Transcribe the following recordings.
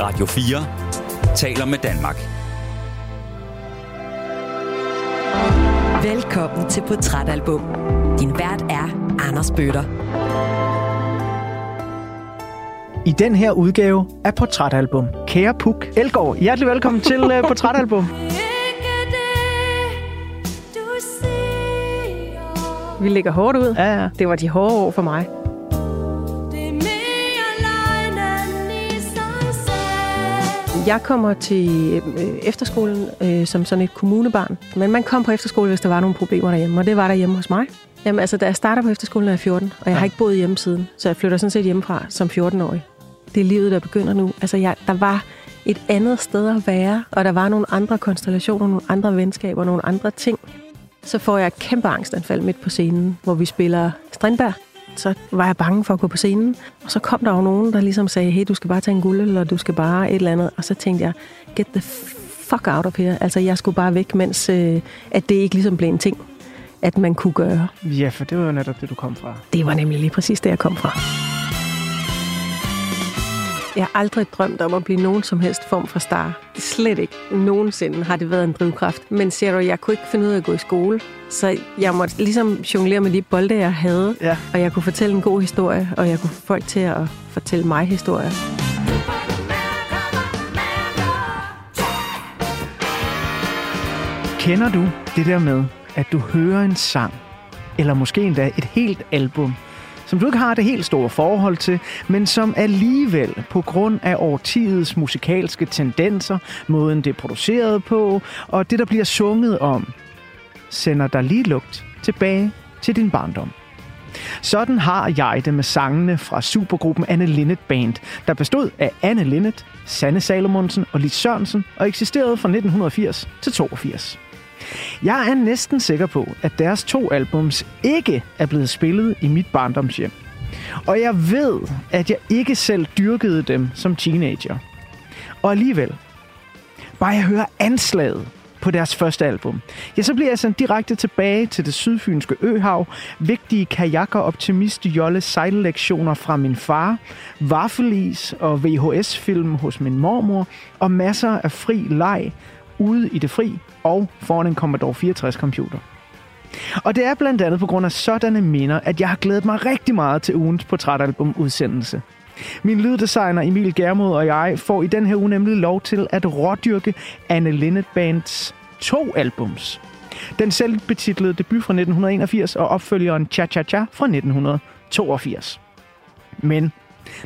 Radio 4 taler med Danmark. Velkommen til Portrætalbum. Din vært er Anders Bøtter. I den her udgave af Portrætalbum. Kære Puk Elgård, hjertelig velkommen til uh, Portrætalbum. Vi ligger hårdt ud. Ja, ja. Det var de hårde år for mig. Jeg kommer til øh, efterskolen øh, som sådan et kommunebarn. Men man kom på efterskole, hvis der var nogle problemer derhjemme, og det var der hjemme hos mig. Jamen altså, da jeg starter på efterskolen, er jeg 14, og jeg har ikke boet hjemme siden. Så jeg flytter sådan set hjemmefra som 14-årig. Det er livet, der begynder nu. Altså, jeg, der var et andet sted at være, og der var nogle andre konstellationer, nogle andre venskaber, nogle andre ting. Så får jeg et kæmpe angstanfald midt på scenen, hvor vi spiller Strindberg. Så var jeg bange for at gå på scenen. Og så kom der jo nogen, der ligesom sagde, hey, du skal bare tage en guld, eller du skal bare et eller andet. Og så tænkte jeg, get the fuck out of here. Altså, jeg skulle bare væk, mens øh, at det ikke ligesom blev en ting, at man kunne gøre. Ja, for det var jo netop det, du kom fra. Det var nemlig lige præcis det, jeg kom fra. Jeg har aldrig drømt om at blive nogen som helst form for star. Slet ikke. Nogensinde har det været en drivkraft. Men ser du, jeg kunne ikke finde ud af at gå i skole. Så jeg måtte ligesom jonglere med de bolde, jeg havde. Ja. Og jeg kunne fortælle en god historie, og jeg kunne få folk til at fortælle mig historier. Kender du det der med, at du hører en sang, eller måske endda et helt album, som du ikke har det helt store forhold til, men som alligevel på grund af årtidets musikalske tendenser, måden det er produceret på, og det, der bliver sunget om, sender dig lige lugt tilbage til din barndom. Sådan har jeg det med sangene fra supergruppen Anne Linnet Band, der bestod af Anne Linnet, Sanne Salomonsen og Lis Sørensen og eksisterede fra 1980 til 82. Jeg er næsten sikker på, at deres to albums ikke er blevet spillet i mit barndomshjem. Og jeg ved, at jeg ikke selv dyrkede dem som teenager. Og alligevel, bare jeg hører anslaget på deres første album, ja, så bliver jeg sendt direkte tilbage til det sydfynske øhav, vigtige kajakker, optimist, jolle, sejllektioner fra min far, vaffelis og VHS-film hos min mormor, og masser af fri leg ude i det fri og foran en Commodore 64 computer. Og det er blandt andet på grund af sådanne minder, at jeg har glædet mig rigtig meget til ugens portrætalbum udsendelse. Min lyddesigner Emil Germod og jeg får i den her uge nemlig lov til at rådyrke Anne Linnet Bands to albums. Den selvbetitlede debut fra 1981 og opfølgeren Cha Cha Cha fra 1982. Men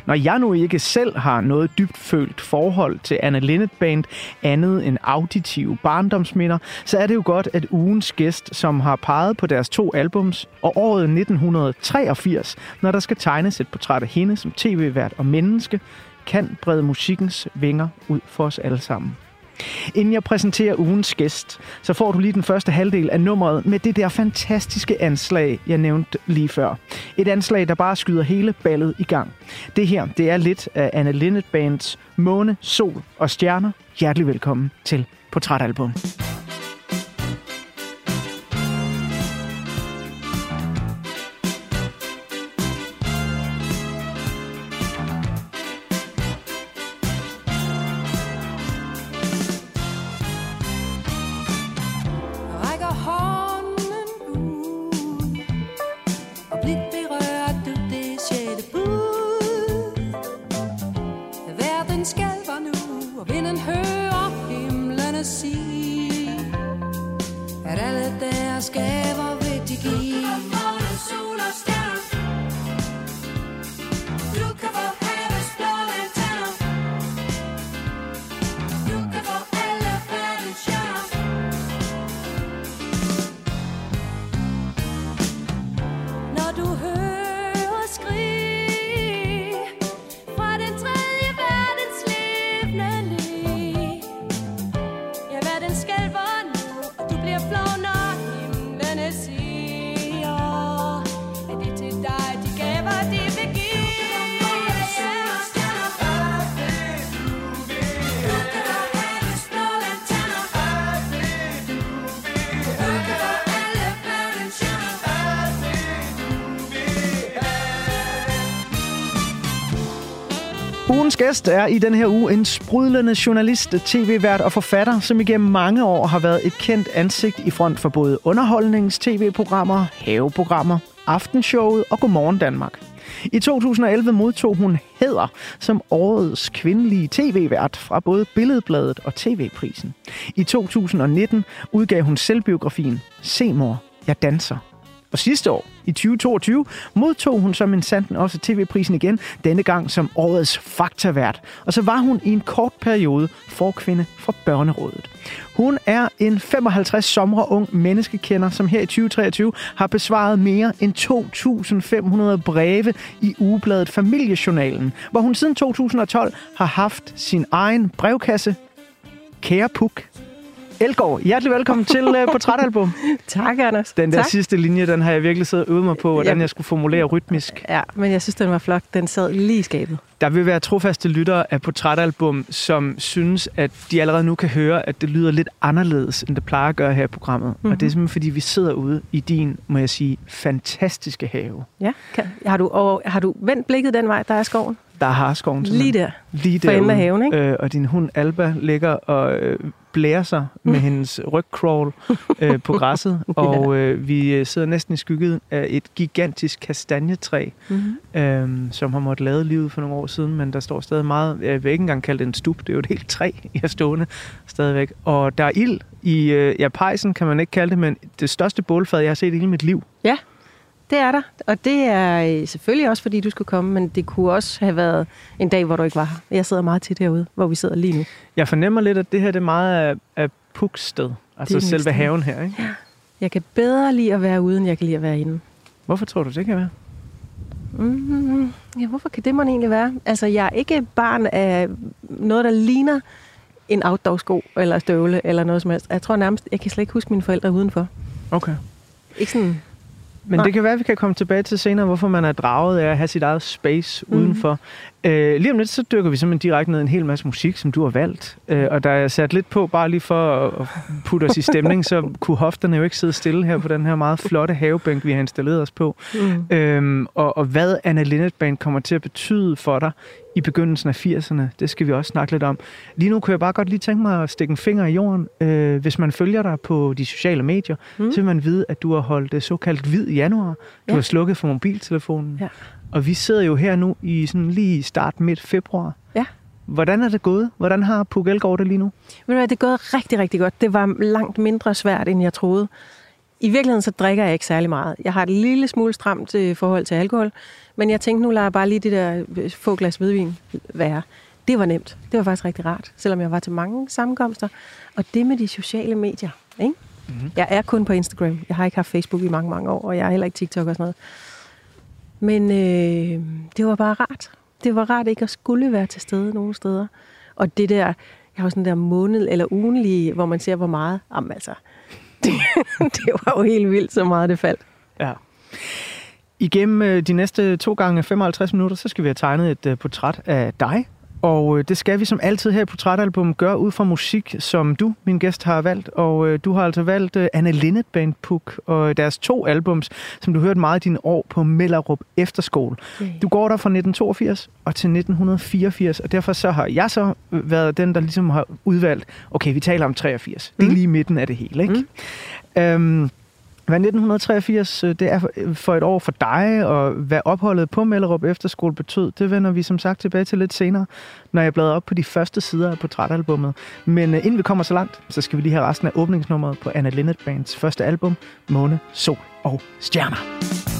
når jeg nu ikke selv har noget dybt følt forhold til Anna Linnet Band andet end auditive barndomsminder, så er det jo godt, at ugens gæst, som har peget på deres to albums, og året 1983, når der skal tegnes et portræt af hende som tv-vært og menneske, kan brede musikkens vinger ud for os alle sammen. Inden jeg præsenterer ugens gæst, så får du lige den første halvdel af nummeret med det der fantastiske anslag, jeg nævnte lige før. Et anslag, der bare skyder hele ballet i gang. Det her, det er lidt af Anna Linnet Bands Måne, Sol og Stjerner. Hjertelig velkommen til Portrætalbum. Gæst er i den her uge en sprudlende journalist, tv-vært og forfatter, som igennem mange år har været et kendt ansigt i front for både underholdnings-tv-programmer, haveprogrammer, aftenshowet og Godmorgen Danmark. I 2011 modtog hun hæder som årets kvindelige tv-vært fra både Billedbladet og TV-prisen. I 2019 udgav hun selvbiografien Se mor, jeg danser. Og sidste år, i 2022, modtog hun som en sanden også tv-prisen igen, denne gang som årets faktavært. Og så var hun i en kort periode forkvinde for Børnerådet. Hun er en 55 sommer ung menneskekender, som her i 2023 har besvaret mere end 2.500 breve i ugebladet Familiejournalen, hvor hun siden 2012 har haft sin egen brevkasse. Kære Puk, Elgård, hjertelig velkommen til uh, Portrætalbum. Tak, Anders. Den der tak. sidste linje, den har jeg virkelig siddet og øvet mig på, hvordan Jamen. jeg skulle formulere rytmisk. Ja, men jeg synes, den var flot. Den sad lige i skabet. Der vil være trofaste lyttere af Portrætalbum, som synes, at de allerede nu kan høre, at det lyder lidt anderledes, end det plejer at gøre her i programmet. Mm-hmm. Og det er simpelthen, fordi vi sidder ude i din, må jeg sige, fantastiske have. Ja, kan. Har, du, og, har du vendt blikket den vej, der er skoven? Der er harskoven. Lige der. Lige For enden af haven, ikke? Øh, og din hund Alba ligger og øh, blærer sig med hendes rygcrawl øh, på græsset. Og øh, vi øh, sidder næsten i skygget af et gigantisk kastanjetræ, Mm-hmm. øh, som har måttet lade livet for nogle år siden, men der står stadig meget, jeg vil ikke engang kalde det en stup, det er jo et helt træ, I har stående stadigvæk. Og der er ild i, øh, ja, pejsen kan man ikke kalde det, men det største bålfad, jeg har set i hele mit liv. Ja, det er der. Og det er øh, selvfølgelig også, fordi du skulle komme, men det kunne også have været en dag, hvor du ikke var her. Jeg sidder meget tit herude, hvor vi sidder lige nu. Jeg fornemmer lidt, at det her det er meget af, af Puks sted, altså selve sted. haven her, ikke? Jeg kan bedre lide at være ude, end jeg kan lide at være inde. Hvorfor tror du, det kan være? Mm, ja, hvorfor kan det man egentlig være? Altså, jeg er ikke barn af noget, der ligner en outdoor-sko eller støvle eller noget som helst. Jeg tror nærmest, jeg kan slet ikke huske mine forældre udenfor. Okay. Ikke sådan, Men Nej. det kan være, at vi kan komme tilbage til senere, hvorfor man er draget af at have sit eget space mm. udenfor. Øh, lige om lidt, så dykker vi simpelthen direkte ned en hel masse musik, som du har valgt. Øh, og der er sat lidt på, bare lige for at, at putte os i stemning, så kunne hofterne jo ikke sidde stille her på den her meget flotte havebænk, vi har installeret os på. mm. Øhm, og, og hvad Anna Linnet Band kommer til at betyde for dig i begyndelsen af 80'erne, det skal vi også snakke lidt om. Lige nu kunne jeg bare godt lige tænke mig at stikke en finger i jorden. Øh, hvis man følger dig på de sociale medier, Mm. så vil man vide, at du har holdt det såkaldt hvid januar. Du Ja. har slukket for mobiltelefonen. Ja. Og vi sidder jo her nu i sådan lige start midt februar. Ja. Hvordan er det gået? Hvordan har Puk Elgård det lige nu? Hvad, det er gået rigtig, rigtig godt. Det var langt mindre svært, end jeg troede. I virkeligheden så drikker jeg ikke særlig meget. Jeg har et lille smule stramt i forhold til alkohol, men jeg tænkte, nu lader jeg bare lige det der øh, få glas hvidvin være. Det var nemt. Det var faktisk rigtig rart, selvom jeg var til mange sammenkomster. Og det med de sociale medier, ikke? Mm-hmm. Jeg er kun på Instagram. Jeg har ikke haft Facebook i mange, mange år, og jeg er heller ikke TikTok og sådan noget. Men øh, det var bare rart. Det var rart ikke at skulle være til stede nogen steder. Og det der, jeg har sådan der måned eller ugenlige, hvor man ser, hvor meget. Jamen altså, det, det var jo helt vildt, så meget det faldt. Ja. Igennem øh, de næste to gange 55 minutter, så skal vi have tegnet et øh, portræt af dig. Og øh, det skal vi som altid her i Portrætalbum gøre ud fra musik, som du, min gæst, har valgt. Og øh, du har altså valgt øh, Anne Linnet Band Puk og deres to albums, som du hørte meget i dine år på Mellerup Efterskole. Du går der fra 1982 og til 1984, og derfor så har jeg så været den, der ligesom har udvalgt, okay, vi taler om 83. Det er Mhm. lige midten af det hele, ikke? Mm. Øhm, hvad 1983 øh, det er øh, for- et år for dig, og hvad opholdet på Mellerup Efterskole betød, det vender vi som sagt tilbage til lidt senere, når jeg bladrer op på de første sider af portrætalbummet. Men øh, inden vi kommer så langt, så skal vi lige have resten af åbningsnummeret på Anna Linnet Bands første album, Måne, Sol og Stjerner.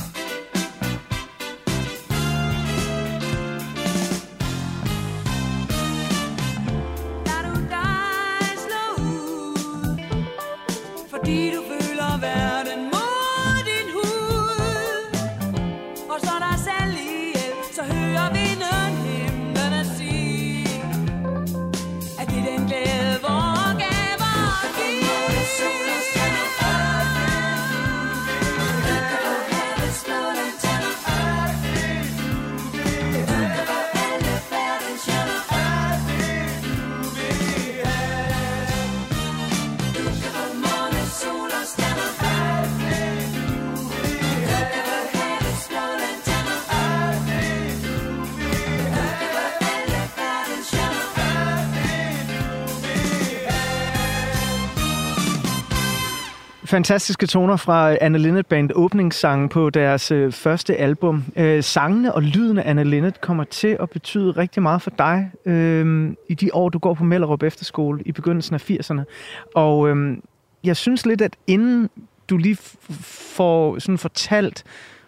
Fantastiske toner fra øh, Anne Linnet Band, åbningssangen på deres øh, første album. Øh, sangene og lyden af Anne Linnet kommer til at betyde rigtig meget for dig øh, i de år, du går på Mellerup Efterskole i begyndelsen af 80'erne. Og øh, jeg synes lidt, at inden du lige får sådan fortalt,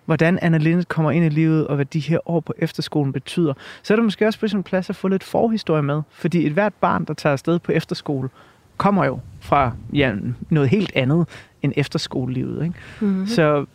hvordan Anna Lindet kommer ind i livet, og hvad de her år på efterskolen betyder, så er det måske også på sin plads at få lidt forhistorie med. Fordi et hvert barn, der tager afsted på efterskole, kommer jo fra ja, noget helt andet end efterskolelivet. Ikke? Mm-hmm. Så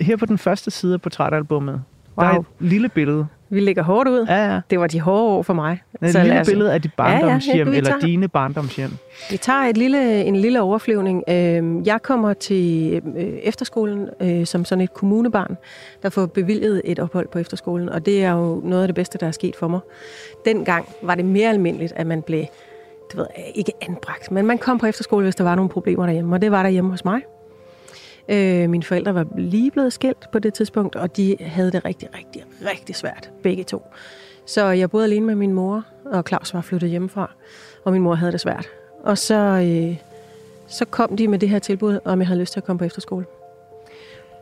her på den første side af portrætalbummet, wow. der er et lille billede. Vi ligger hårdt ud. Ja, ja. Det var de hårde år for mig. Et Så lille os- billede af dit barndomshjem, Ja, ja, vi eller tager- dine barndomshjem. Vi tager et lille, en lille overflyvning. Øhm, Jeg kommer til øh, efterskolen øh, som sådan et kommunebarn, der får bevilget et ophold på efterskolen, og det er jo noget af det bedste, der er sket for mig. Dengang var det mere almindeligt, at man blev, det ved, ikke anbragt, men man kom på efterskole, hvis der var nogle problemer derhjemme, og det var der hjemme hos mig. Øh, mine forældre var lige blevet skilt på det tidspunkt, og de havde det rigtig, rigtig, rigtig svært, begge to. Så jeg boede alene med min mor, og Claus var flyttet hjemmefra, og min mor havde det svært. Og så, øh, så kom de med det her tilbud, om jeg havde lyst til at komme på efterskole.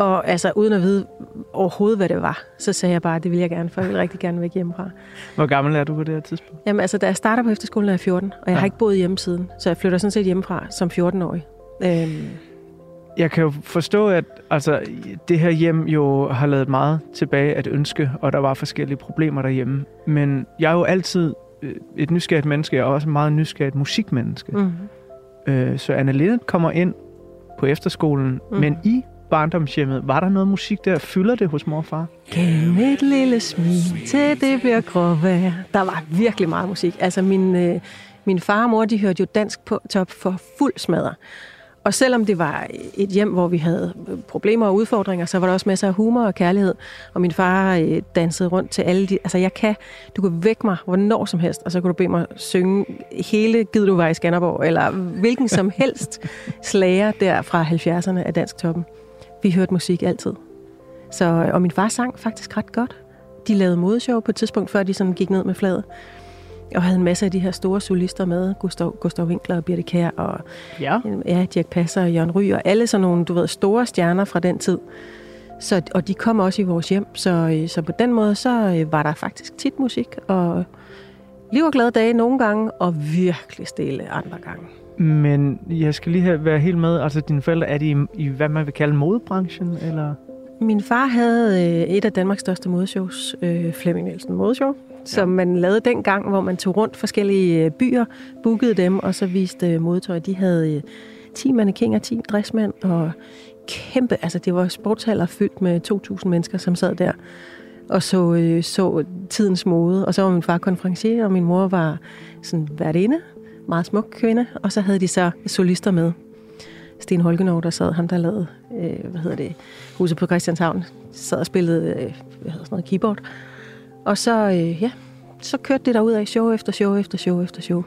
Og altså, uden at vide overhovedet, hvad det var, så sagde jeg bare, at det ville jeg gerne, for jeg ville rigtig gerne væk hjemmefra. Hvor gammel er du på det her tidspunkt? Jamen altså, da jeg starter på efterskolen, er jeg 14, og jeg Ja. har ikke boet hjemme siden, så jeg flytter sådan set hjemmefra som 14-årig. Øhm, Jeg kan jo forstå, at altså, det her hjem jo har lavet meget tilbage at ønske, og der var forskellige problemer derhjemme. Men jeg er jo altid øh, et nysgerrigt menneske, er også et meget nysgerrigt musikmenneske. mm. Øh, så Anna Linnet kommer ind på efterskolen, mm. Mm. men i barndomshjemmet, var der noget musik der? Fylder det hos mor og far? Gem et lille smil til det bliver gråvejr. Der var virkelig meget musik. Altså min, øh, min far og mor, de hørte jo dansk på top for fuld smadder. Og selvom det var et hjem, hvor vi havde øh, problemer og udfordringer, så var der også masser af humor og kærlighed. Og min far øh, dansede rundt til alle de... Altså jeg kan... Du kan vække mig hvornår som helst, og så kan du bede mig synge hele Gid du var i Skanderborg, eller hvilken som helst slager der fra 70'erne af Dansk Toppen. Vi hørte musik altid. Så, og min far sang faktisk ret godt. De lavede modeshow på et tidspunkt, før de sådan gik ned med fladet. Og havde en masse af de her store solister med. Gustav, Gustav Winkler og Birte Kjær og Ja. ja, Dirk Passer og Jørgen Ry og alle sådan nogle, du ved, store stjerner fra den tid. Så, og de kom også i vores hjem, så, øh, så på den måde, så øh, var der faktisk tit musik, og liv og glade dage nogle gange, og virkelig stille andre gange. Men jeg skal lige have, være helt med. Altså, dine forældre, er de i, i hvad man vil kalde modebranchen? Eller? Min far havde øh, et af Danmarks største modeshows, øh, Flemming Nielsen Modeshow, som man lavede dengang, hvor man tog rundt forskellige øh, byer, bookede dem, og så viste øh, modetøj. De havde øh, 10 mannequiner, 10 dressmænd, og kæmpe, altså det var sportshaller fyldt med 2.000 mennesker, som sad der og så, øh, så tidens mode. Og så var min far konferencier, og min mor var sådan værtinde, meget smuk kvinde, og så havde de så solister med. Sten Holgenov, der sad, ham der lavede, øh, hvad hedder det, huset på Christianshavn, sad og spillede, øh, hvad hedder sådan noget, keyboard. Og så, øh, ja, så kørte det derud af show efter show efter show efter show.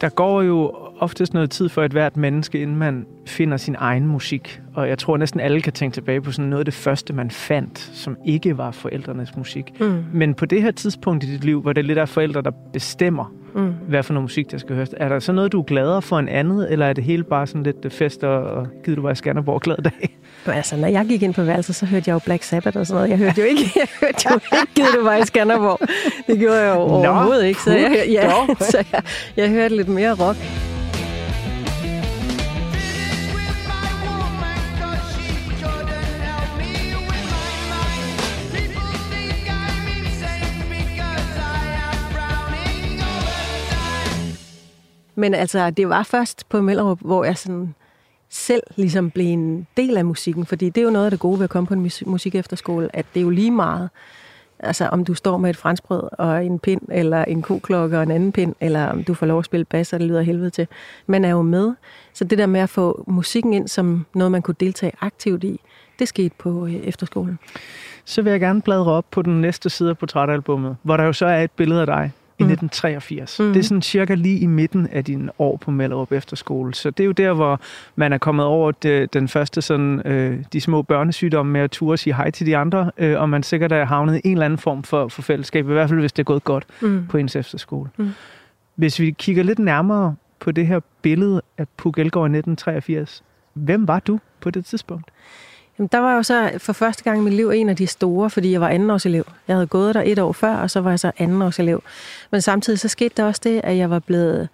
Der går jo oftest noget tid for et hvert menneske, inden man finder sin egen musik. Og jeg tror næsten alle kan tænke tilbage på sådan noget af det første, man fandt, som ikke var forældrenes musik. Mm. Men på det her tidspunkt i dit liv, hvor det lidt er forældre, der bestemmer, Mm. hvad for noget musik, der skal høres. Er der så noget, du er gladere for en andet, eller er det hele bare sådan lidt fest og, og gider du være i Skanderborg glad dag? Men Altså, når jeg gik ind på værelset, så hørte jeg jo Black Sabbath og sådan noget. Jeg hørte jo ikke, jeg hørte jo ikke Givet du var i Skanderborg. Det gjorde jeg jo overhovedet ikke. Så jeg, ja, så jeg, jeg hørte lidt mere rock. Men altså, det var først på Mellerup, hvor jeg sådan selv ligesom blev en del af musikken. Fordi det er jo noget af det gode ved at komme på en musik efterskole, at det er jo lige meget, altså om du står med et franskbrød og en pind, eller en koklokke og en anden pind, eller om du får lov at spille bas, og det lyder helvede til. Man er jo med. Så det der med at få musikken ind som noget, man kunne deltage aktivt i, det skete på øh, efterskolen. Så vil jeg gerne bladre op på den næste side af portrætalbummet, hvor der jo så er et billede af dig i Mm. 1983. Mm. Det er sådan cirka lige i midten af dine år på Mellerup Efterskole. Så det er jo der, hvor man er kommet over det, den første sådan, øh, de små børnesygdomme med at ture og sige hej til de andre, øh, og man sikkert er havnet i en eller anden form for, for fællesskab, i hvert fald hvis det er gået godt Mm. på ens efterskole. Mm. Hvis vi kigger lidt nærmere på det her billede af Puk Elgård i 1983, Hvem var du på det tidspunkt? Jamen, der var jeg jo så for første gang i mit liv en af de store, fordi jeg var andenårselev. Jeg havde gået der et år før, og så var jeg så andenårselev. Men samtidig så skete der også det, at jeg var blevet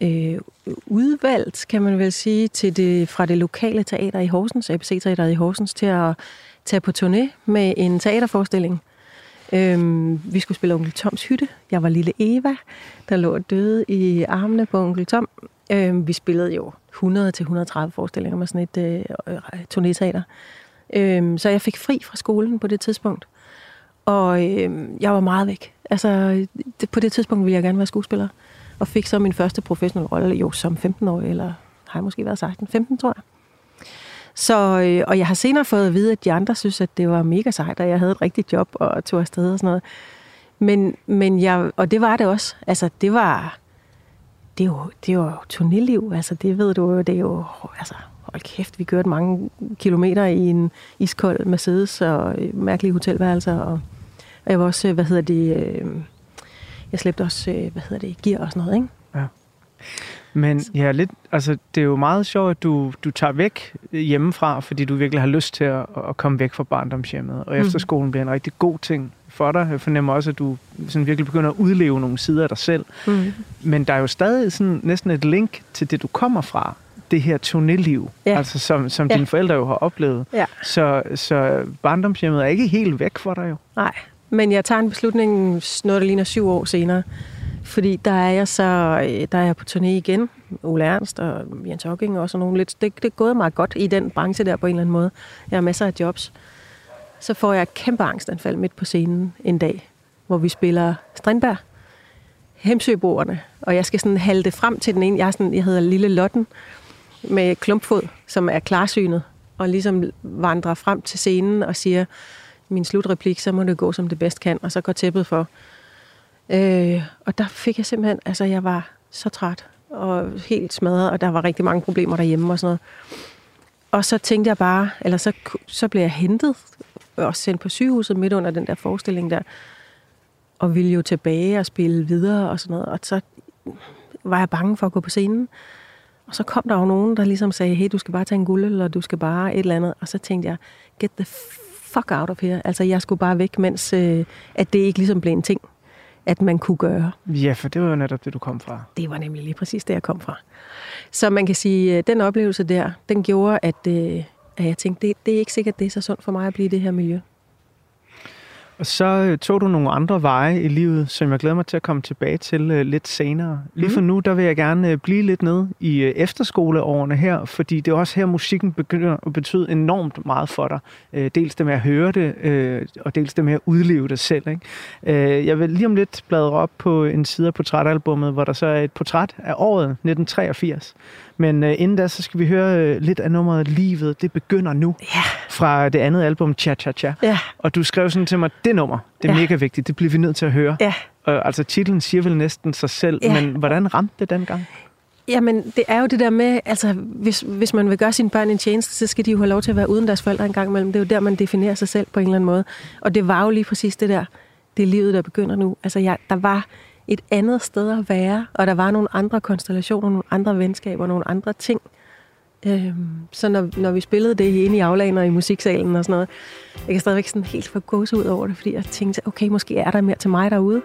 øh, udvalgt, kan man vel sige, til det, fra det lokale teater i Horsens, ABC Teateret i Horsens, til at tage på turné med en teaterforestilling. Øhm, vi skulle spille Onkel Toms hytte. Jeg var lille Eva, der lå døde i armene på Onkel Tom. Øh, vi spillede jo 100-130 forestillinger med sådan et øh, øh turnéteater. Øh, så jeg fik fri fra skolen på det tidspunkt. Og øh, jeg var meget væk. Altså, det, på det tidspunkt ville jeg gerne være skuespiller. Og fik så min første professionelle rolle, jo som 15-årig, eller har jeg måske været 16-15, tror jeg. Så, øh, og jeg har senere fået at vide, at de andre synes, at det var mega sejt, og jeg havde et rigtigt job og tog afsted og sådan noget. Men, men jeg, og det var det også. Altså, det var, det er jo, det er jo turnéliv. Altså, det ved du jo, det er jo, altså, hold kæft, vi kørte mange kilometer i en iskold Mercedes og mærkelige hotelværelser. Og, og jeg var også, hvad hedder det, øh, jeg slæbte også, øh, hvad hedder det, gear og sådan noget, ikke? Men ja, lidt, altså, det er jo meget sjovt, at du, du tager væk hjemmefra, fordi du virkelig har lyst til at, at komme væk fra barndomshjemmet. Og Mhm. efterskolen bliver en rigtig god ting for dig. Jeg fornemmer også, at du sådan virkelig begynder at udleve nogle sider af dig selv. Mm. Men der er jo stadig sådan næsten et link til det, du kommer fra. Det her turnéliv, Ja. altså som, som Ja. dine forældre jo har oplevet. Ja. Så, så barndomshjemmet er ikke helt væk for dig jo. Nej, men jeg tager en beslutning, noget der ligner syv år senere. Fordi der er jeg så, øh, der er jeg på turné igen. Ole Ernst og Jens Hocking og sådan nogle lidt. Det, det er gået meget godt i den branche der på en eller anden måde. Jeg har masser af jobs. Så får jeg et kæmpe angstanfald midt på scenen en dag, hvor vi spiller Strindberg, Hemsøboerne, og jeg skal sådan halte frem til den ene. Jeg, er sådan, jeg hedder Lille Lotten med klumpfod, som er klarsynet, og ligesom vandrer frem til scenen og siger min slutreplik, så må det gå, som det bedst kan, og så går tæppet for. Øh, og der fik jeg simpelthen, altså jeg var så træt og helt smadret, og der var rigtig mange problemer derhjemme og sådan noget. Og så tænkte jeg bare, eller så, så blev jeg hentet og sendt på sygehuset midt under den der forestilling der, og ville jo tilbage og spille videre og sådan noget. Og så var jeg bange for at gå på scenen. Og så kom der jo nogen, der ligesom sagde, hey, du skal bare tage en guld, eller du skal bare et eller andet. Og så tænkte jeg, get the fuck out of here. Altså, jeg skulle bare væk, mens øh, at det ikke ligesom blev en ting, at man kunne gøre. Ja, for det var jo netop det, du kom fra. Det var nemlig lige præcis det, jeg kom fra. Så man kan sige, øh, den oplevelse der, den gjorde, at, øh, at jeg tænkte, det, det er ikke sikkert, det er så sundt for mig at blive i det her miljø. Og så øh, tog du nogle andre veje i livet, som jeg glæder mig til at komme tilbage til øh, lidt senere. Lige for nu, der vil jeg gerne øh, blive lidt nede i efterskoleårene her, fordi det er også her, musikken begynder at betyde enormt meget for dig. Dels det med at høre det, og dels det med at udleve det selv. Ikke? Jeg vil lige om lidt bladre op på en side af portrætalbummet, hvor der så er et portræt af året 1983. Men øh, inden da, så skal vi høre øh, lidt af nummeret Livet, det begynder nu, Ja. fra det andet album, Cha Cha Cha. Ja, Og du skrev sådan til mig, det nummer, det er ja. Mega vigtigt, det bliver vi nødt til at høre. ja. Og, altså titlen siger vel næsten sig selv. Ja. men hvordan ramte det dengang? Jamen, det er jo det der med, altså, hvis, hvis man vil gøre sine børn en tjeneste, så skal de jo have lov til at være uden deres forældre en gang imellem. Det er jo der, man definerer sig selv på en eller anden måde. Og det var jo lige præcis det der, det er livet, der begynder nu. Altså, jeg, der var et andet sted at være, og der var nogle andre konstellationer, nogle andre venskaber, nogle andre ting. Øhm, så når, når vi spillede det inde i aflagen og i musiksalen og sådan noget, jeg kan stadigvæk sådan helt få gås ud over det, fordi jeg tænkte, okay, måske er der mere til mig derude.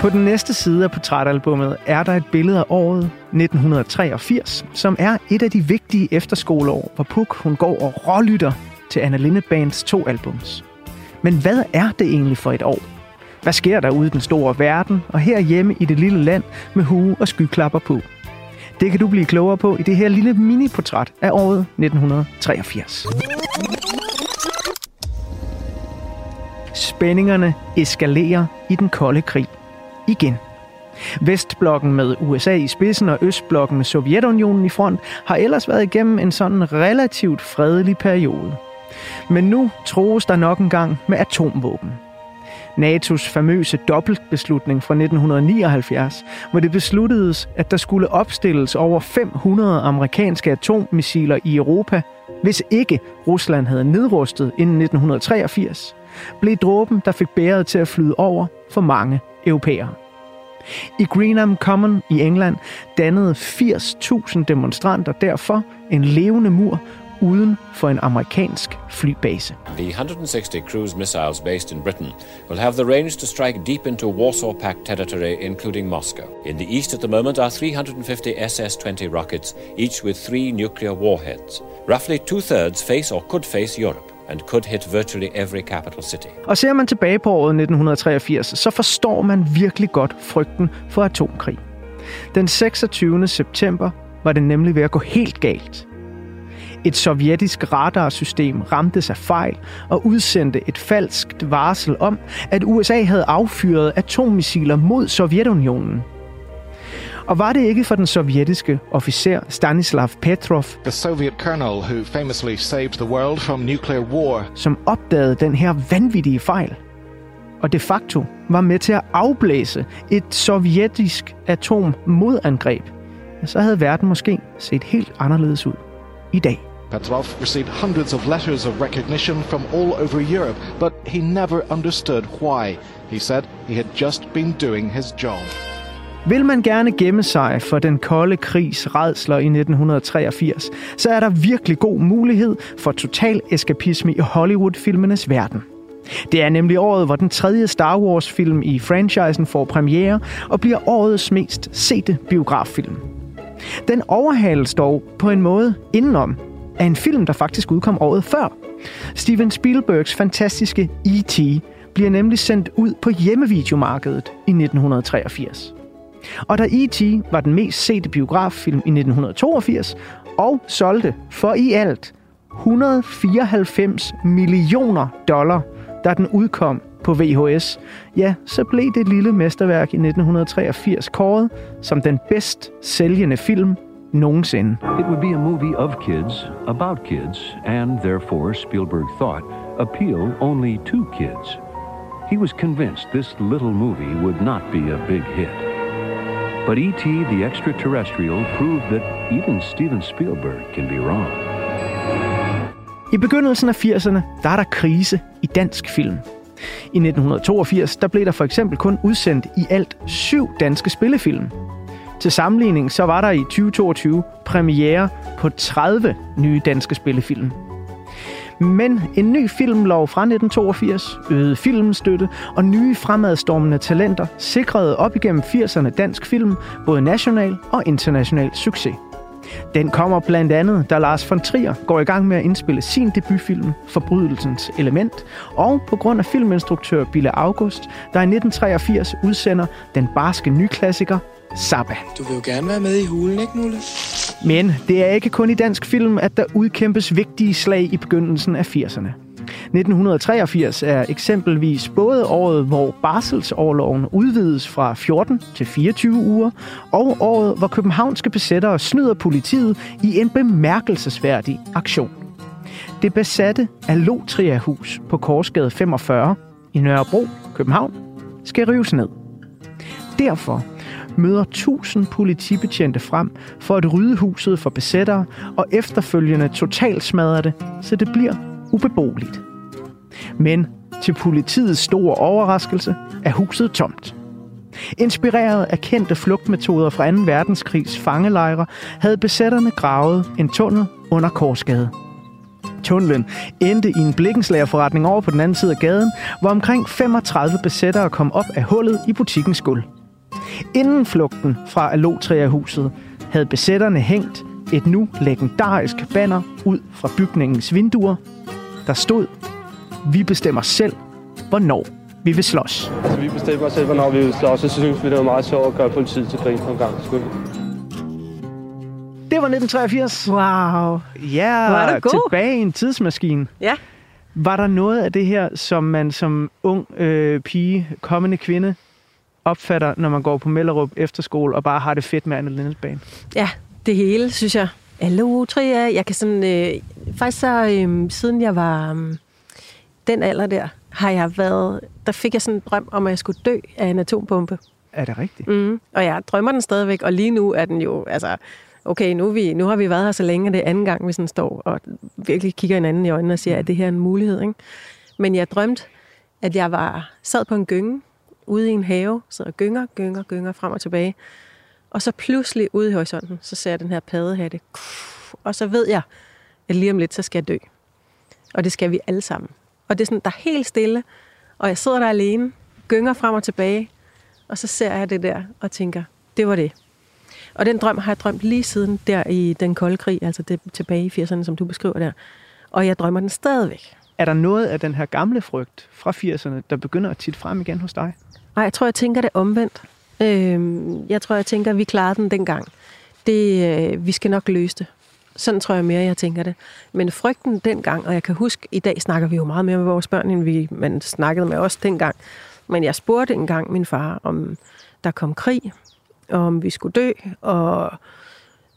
På den næste side af portrætalbummet er der et billede af året 1983, som er et af de vigtige efterskoleår, hvor Puk hun går og rålytter til Anna Linde Bands to albums. Men hvad er det egentlig for et år? Hvad sker der ude i den store verden, og herhjemme i det lille land med hue og skyklapper på? Det kan du blive klogere på i det her lille miniportræt af året 1983. Spændingerne eskalerer i den kolde krig. Igen. Vestblokken med USA i spidsen og Østblokken med Sovjetunionen i front har ellers været igennem en sådan relativt fredelig periode. Men nu troes der nok engang med atomvåben. NATO's famøse dobbeltbeslutning fra 1979, hvor det besluttedes, at der skulle opstilles over 500 amerikanske atommissiler i Europa, hvis ikke Rusland havde nedrustet inden 1983, blev dråben, der fik bæret til at flyde over for mange europæere. I Greenham Common i England dannede 80.000 demonstranter derfor en levende mur uden for en amerikansk flybase. The 160 cruise missiles based in Britain will have the range to strike deep into Warsaw Pact territory, including Moscow. In the east at the moment are 350 SS 20 rockets, each with three nuclear warheads. Roughly two thirds face or could face Europe and could hit virtually every capital city. Og ser man tilbage på året 1983, så forstår man virkelig godt frygten for atomkrig. Den 26. september var det nemlig ved at gå helt galt. Et sovjetisk radarsystem ramtes af fejl og udsendte et falskt varsel om, at USA havde affyret atommissiler mod Sovjetunionen. Og var det ikke for den sovjetiske officer Stanislav Petrov, The Soviet colonel who famously saved the world from nuclear war som opdagede den her vanvittige fejl, og de facto var med til at afblæse et sovjetisk atommodangreb, så havde verden måske set helt anderledes ud i dag. Petrov received hundreds of letters of recognition from all over Europe, but he never understood why. He said he had just been doing his job. Vil man gerne gemme sig for den kolde krigs redsler i 1983, så er der virkelig god mulighed for total eskapisme i Hollywood-filmenes verden. Det er nemlig året, hvor den tredje Star Wars-film i franchisen får premiere og bliver årets mest sete biograffilm. Den overhales dog på en måde indenom af en film, der faktisk udkom året før. Steven Spielbergs fantastiske E.T. bliver nemlig sendt ud på hjemmevideomarkedet i 1983. Og da E.T. var den mest sete biograffilm i 1982 og solgte for i alt 194 millioner dollar, da den udkom på VHS, ja, så blev det lille mesterværk i 1983 kåret som den bedst sælgende film nogensinde. It would be a movie of kids, about kids, and therefore, Spielberg thought, appeal only to kids. He was convinced this little movie would not be a big hit. But E.T. the Extraterrestrial proved that even Steven Spielberg can be wrong. I begyndelsen af 80'erne, der er der krise i dansk film. I 1982, der blev der for eksempel kun udsendt i alt syv danske spillefilm. Til sammenligning, så var der i 2022 premiere på 30 nye danske spillefilm. Men en ny filmlov fra 1982, øget filmstøtte og nye fremadstormende talenter sikrede op igennem 80'erne dansk film både national og international succes. Den kommer blandt andet, da Lars von Trier går i gang med at indspille sin debutfilm Forbrydelsens Element, og på grund af filminstruktør Bille August, der i 1983 udsender den barske nyklassiker Sabba. Du vil jo gerne være med i hulen, ikke, Nulle? Men det er ikke kun i dansk film, at der udkæmpes vigtige slag i begyndelsen af 80'erne. 1983 er eksempelvis både året, hvor barselsårloven udvides fra 14 til 24 uger, og året, hvor københavnske besættere snyder politiet i en bemærkelsesværdig aktion. Det besatte Alotria-hus på Korsgade 45 i Nørrebro, København, skal rives ned. Derfor møder 1000 politibetjente frem for at rydde huset for besættere og efterfølgende totalt smadre det, så det bliver ubeboeligt. Men til politiets store overraskelse er huset tomt. Inspireret af kendte flugtmetoder fra 2. verdenskrigs fangelejre, havde besætterne gravet en tunnel under Korsgade. Tunnelen endte i en blikkenslagerforretning over på den anden side af gaden, hvor omkring 35 besættere kom op af hullet i butikkens gulv. Inden flugten fra Alotria-huset havde besætterne hængt et nu legendarisk banner ud fra bygningens vinduer. Der stod, vi bestemmer selv, hvornår vi vil slås. Altså, vi bestemmer selv, hvornår vi vil slås, og så synes vi, det var meget sjovt at gøre politiet til grin på en gang. Skyld. Det var 1983. Wow. Ja, er du god. tilbage i en tidsmaskine. Ja. Var der noget af det her, som man som ung øh, pige, kommende kvinde, opfatter, når man går på Mellerup efterskole og bare har det fedt med Anne Lindes bane? Ja, det hele, synes jeg. Hallo, Tria. Jeg kan sådan... Øh, faktisk så, øh, siden jeg var øh, den alder der, har jeg været... Der fik jeg sådan en drøm om, at jeg skulle dø af en atombombe. Er det rigtigt? Mm. Og jeg drømmer den stadigvæk, og lige nu er den jo... Altså, okay, nu, vi, nu har vi været her så længe, og det er anden gang, vi sådan står og virkelig kigger hinanden i øjnene og siger, at det her er en mulighed. Ikke? Men jeg drømte, at jeg var sad på en gynge ude i en have, sidder og gynger, gynger, gynger frem og tilbage. Og så pludselig ude i horisonten, så ser jeg den her paddehatte. Og så ved jeg, at lige om lidt, så skal jeg dø. Og det skal vi alle sammen. Og det er sådan, der er helt stille, og jeg sidder der alene, gynger frem og tilbage, og så ser jeg det der og tænker, det var det. Og den drøm har jeg drømt lige siden der i den kolde krig, altså det tilbage i 80'erne, som du beskriver der. Og jeg drømmer den stadigvæk. Er der noget af den her gamle frygt fra 80'erne, der begynder at tit frem igen hos dig? Nej, jeg tror, jeg tænker det omvendt. Øh, jeg tror, jeg tænker, at vi klarede den dengang. Det, øh, vi skal nok løse det. Sådan tror jeg mere, jeg tænker det. Men frygten dengang, og jeg kan huske, i dag snakker vi jo meget mere med vores børn, end vi man snakkede med os dengang. Men jeg spurgte engang min far, om der kom krig, og om vi skulle dø, og,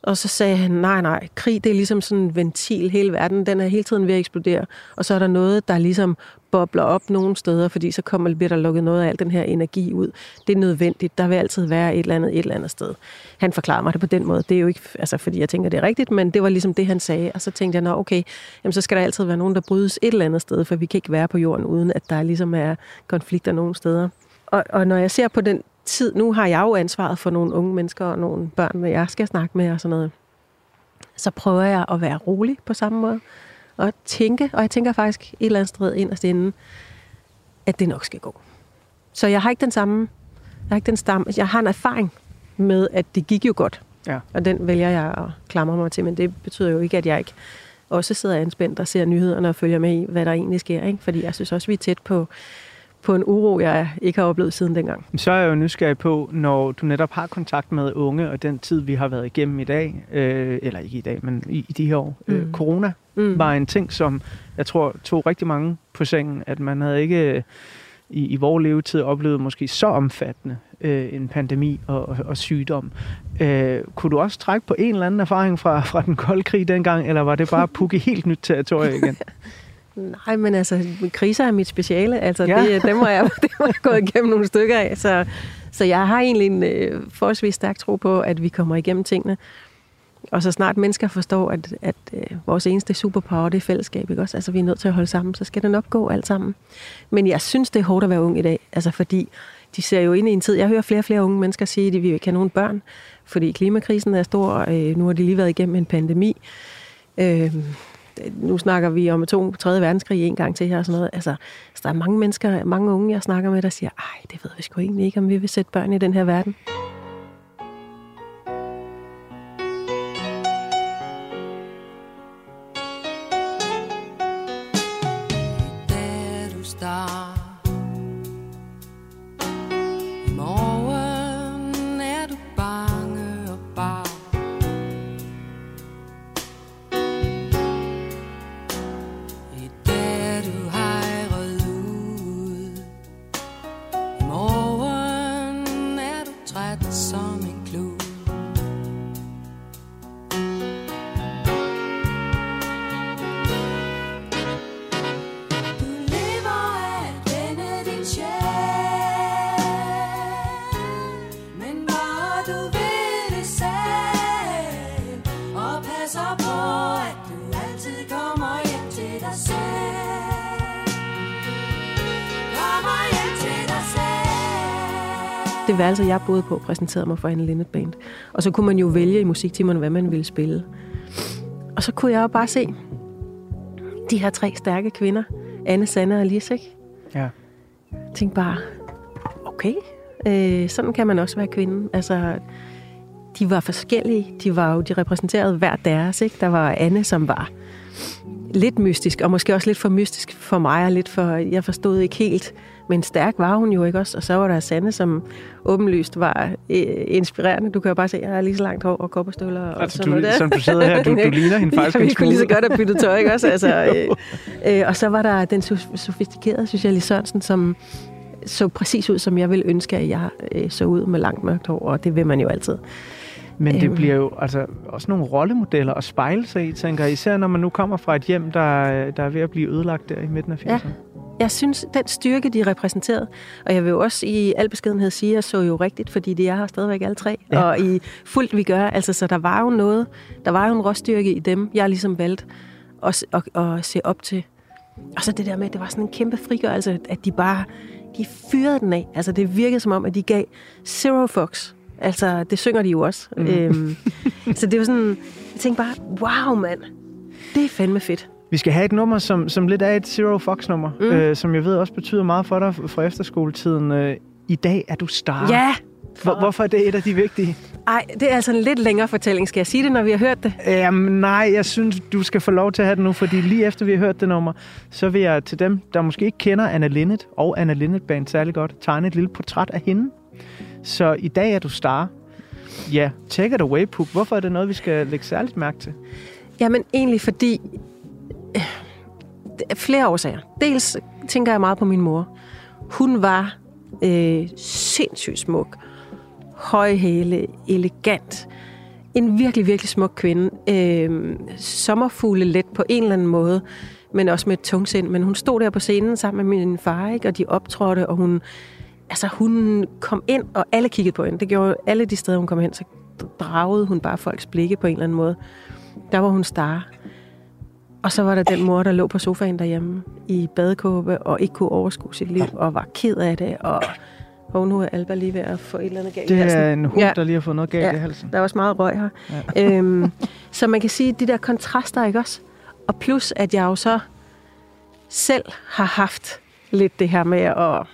og så sagde han, nej, nej, krig det er ligesom sådan en ventil, hele verden, den er hele tiden ved at eksplodere, og så er der noget, der ligesom bobler op nogle steder, fordi så kommer, bliver der lukket noget af al den her energi ud. Det er nødvendigt, der vil altid være et eller andet et eller andet sted. Han forklarede mig det på den måde, det er jo ikke, altså fordi jeg tænker, det er rigtigt, men det var ligesom det, han sagde, og så tænkte jeg, nå okay, jamen, så skal der altid være nogen, der brydes et eller andet sted, for vi kan ikke være på jorden, uden at der ligesom er konflikter nogle steder. Og, og når jeg ser på den tid, nu har jeg jo ansvaret for nogle unge mennesker og nogle børn, jeg skal snakke med og sådan noget, så prøver jeg at være rolig på samme måde, og tænke, og jeg tænker faktisk et eller andet sted inderst inden, at det nok skal gå. Så jeg har ikke den samme, jeg har ikke den stamme, jeg har en erfaring med, at det gik jo godt. Ja. Og den vælger jeg at klamre mig til, men det betyder jo ikke, at jeg ikke også sidder anspændt og ser nyhederne og følger med i, hvad der egentlig sker. Ikke? Fordi jeg synes også, vi er tæt på, på en uro, jeg ikke har oplevet siden dengang. Så er jeg jo nysgerrig på, når du netop har kontakt med unge, og den tid, vi har været igennem i dag, øh, eller ikke i dag, men i, i de her år. Mm. Øh, corona mm. var en ting, som jeg tror tog rigtig mange på sengen, at man havde ikke øh, i, i vores levetid oplevet måske så omfattende øh, en pandemi og, og, og sygdom. Øh, kunne du også trække på en eller anden erfaring fra, fra den kolde krig dengang, eller var det bare pukke helt nyt territorie igen? Nej, men altså, kriser er mit speciale. Altså, Ja. det, dem, har jeg, dem har jeg gået igennem nogle stykker af. Så, så jeg har egentlig en øh, forholdsvis stærk tro på, at vi kommer igennem tingene. Og så snart mennesker forstår, at, at øh, vores eneste superpower, det er fællesskab, ikke også? Altså, vi er nødt til at holde sammen, så skal det nok gå alt sammen. Men jeg synes, det er hårdt at være ung i dag. Altså, fordi de ser jo ind i en tid. Jeg hører flere og flere unge mennesker sige, at de vil ikke have nogen børn, fordi klimakrisen er stor. og, Øh, nu har de lige været igennem en pandemi. Øh, nu snakker vi om to, 3. verdenskrig en gang til her og sådan noget. Altså, så der er mange mennesker, mange unge, jeg snakker med, der siger, ej, det ved vi sgu egentlig ikke, om vi vil sætte børn i den her verden. Det værelse, jeg boede på, præsenterede mig for en Linnet Band. Og så kunne man jo vælge i musiktimerne, hvad man ville spille. Og så kunne jeg jo bare se, de her tre stærke kvinder, Anne, Sanne og Lis, ikke? Ja. Jeg tænkte bare, okay, øh, sådan kan man også være kvinde. Altså, de var forskellige. De var jo, de repræsenterede hver deres, ikke? Der var Anne, som var lidt mystisk, og måske også lidt for mystisk for mig, og lidt for, jeg forstod ikke helt, men stærk var hun jo ikke også. Og så var der Sanne, som åbenlyst var øh, inspirerende. Du kan jo bare se, at jeg har lige så langt hår og kopperstøvler. Og Altså, sådan du, noget der. som du sidder her, du, du ligner hende faktisk en jeg kunne lige så godt have byttet tøj, ikke også? Altså, øh, øh, og så var der den so- sofistikerede, synes jeg, Lis Sørensen, som så præcis ud, som jeg ville ønske, at jeg øh, så ud med langt mørkt hår, og det vil man jo altid. Men det Øhm. bliver jo altså også nogle rollemodeller at spejle sig i, tænker jeg. Især når man nu kommer fra et hjem, der, der er ved at blive ødelagt der i midten af 80'erne. Ja. Jeg synes, den styrke, de repræsenterede, og jeg vil jo også i al beskedenhed sige, at jeg så jo rigtigt, fordi de er her stadigvæk alle tre, Ja. og i fuldt vi gør, altså så der var jo noget, der var jo en råstyrke i dem, jeg ligesom valgte at, at, at se op til. Og så det der med, at det var sådan en kæmpe frigørelse, at de bare, de fyrede den af. Altså det virkede som om, at de gav zero fucks. Altså det synger de jo også. Mm. Øhm, så det var sådan, jeg tænkte bare, wow mand, det er fandme fedt. Vi skal have et nummer, som, som lidt er et Zero Fox-nummer, mm. øh, som jeg ved også betyder meget for dig fra efterskoletiden. Øh, I dag er du star. Ja, Hvor, hvorfor er det et af de vigtige? Ej, det er altså en lidt længere fortælling. Skal jeg sige det, når vi har hørt det? Jamen nej, jeg synes, du skal få lov til at have det nu, fordi lige efter vi har hørt det nummer, så vil jeg til dem, der måske ikke kender Anna Linnet og Anna Linnet Band særlig godt, tegne et lille portræt af hende. Så i dag er du star. Ja, take it away, Puk. Hvorfor er det noget, vi skal lægge særligt mærke til? Jamen egentlig fordi... øh, flere årsager. Dels tænker jeg meget på min mor. Hun var øh, sindssygt smuk. Højhæle, elegant. En virkelig, virkelig smuk kvinde. Øh, sommerfugle let på en eller anden måde, men også med et tungsind. Men hun stod der på scenen sammen med min far, ikke? og de optrådte, og hun, altså, hun kom ind, og alle kiggede på hende. Det gjorde alle de steder, hun kom hen, så dragede hun bare folks blikke på en eller anden måde. Der var hun star. Og så var der den mor, der lå på sofaen derhjemme i badekåbe og ikke kunne overskue sit liv og var ked af det. Og, og nu er Alba lige ved at få et eller andet galt i Det er en hund, Ja. der lige har fået noget galt Ja. i halsen. Der er også meget røg her. Ja. Øhm, så man kan sige, de der kontraster, ikke også? Og plus, at jeg jo så selv har haft lidt det her med at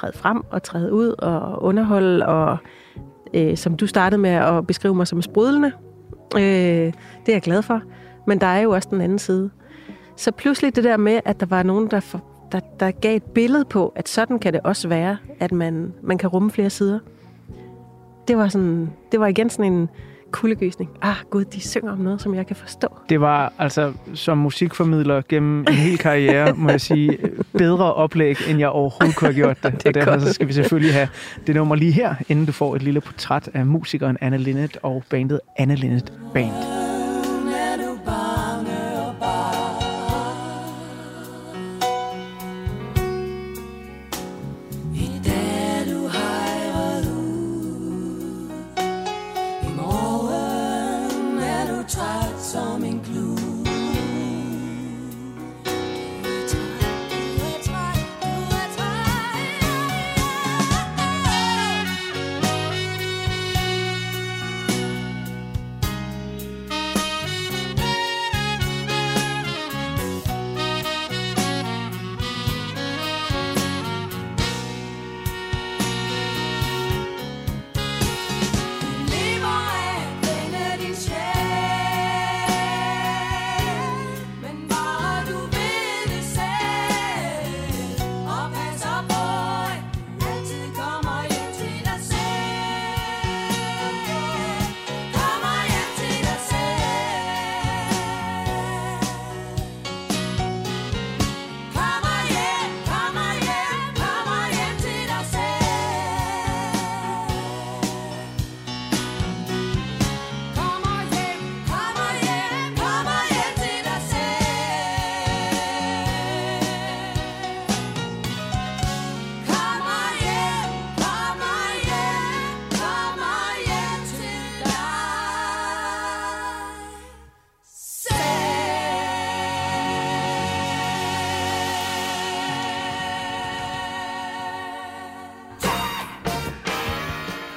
træde frem og træde ud og underholde, og øh, som du startede med at beskrive mig som sprudlende. Øh, det er jeg glad for. Men der er jo også den anden side. Så pludselig det der med, at der var nogen, der, for, der, der gav et billede på, at sådan kan det også være, at man, man kan rumme flere sider. Det var, sådan, det var igen sådan en kuldegysning. Ah, gud, de synger om noget, som jeg kan forstå. Det var altså som musikformidler gennem en hel karriere, må jeg sige, bedre oplæg, end jeg overhovedet kunne have gjort det. Det og derfor godt. så skal vi selvfølgelig have det nummer lige her, inden du får et lille portræt af musikeren Anna Linnet og bandet Anna Linnet Band.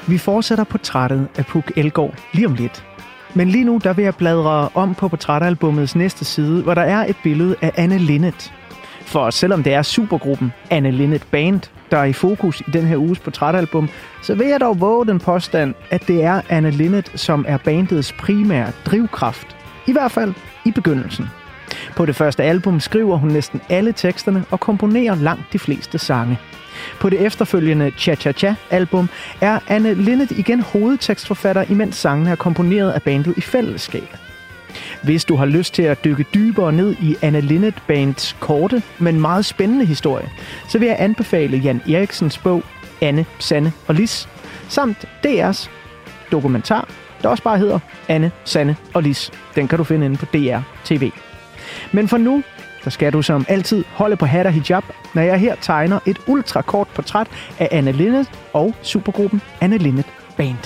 Vi fortsætter portrættet af Puk Elgård lige om lidt. Men lige nu, der vil jeg bladre om på portrætalbummets næste side, hvor der er et billede af Anne Linnet. For selvom det er supergruppen Anne Linnet Band, der er i fokus i den her uges portrætalbum, så vil jeg dog våge den påstand, at det er Anne Linnet, som er bandets primære drivkraft. I hvert fald i begyndelsen. På det første album skriver hun næsten alle teksterne og komponerer langt de fleste sange. På det efterfølgende Cha Cha Cha album er Anne Linnet igen hovedtekstforfatter, imens sangene er komponeret af bandet i fællesskab. Hvis du har lyst til at dykke dybere ned i Anne Linnet Bands korte, men meget spændende historie, så vil jeg anbefale Jan Eriksens bog Anne, Sanne og Lis, samt DR's dokumentar, der også bare hedder Anne, Sanne og Lis. Den kan du finde inde på DR TV. Men for nu, så skal du som altid holde på hat og hijab, når jeg her tegner et ultrakort portræt af Anne Linnet og supergruppen Anne Linnet Band.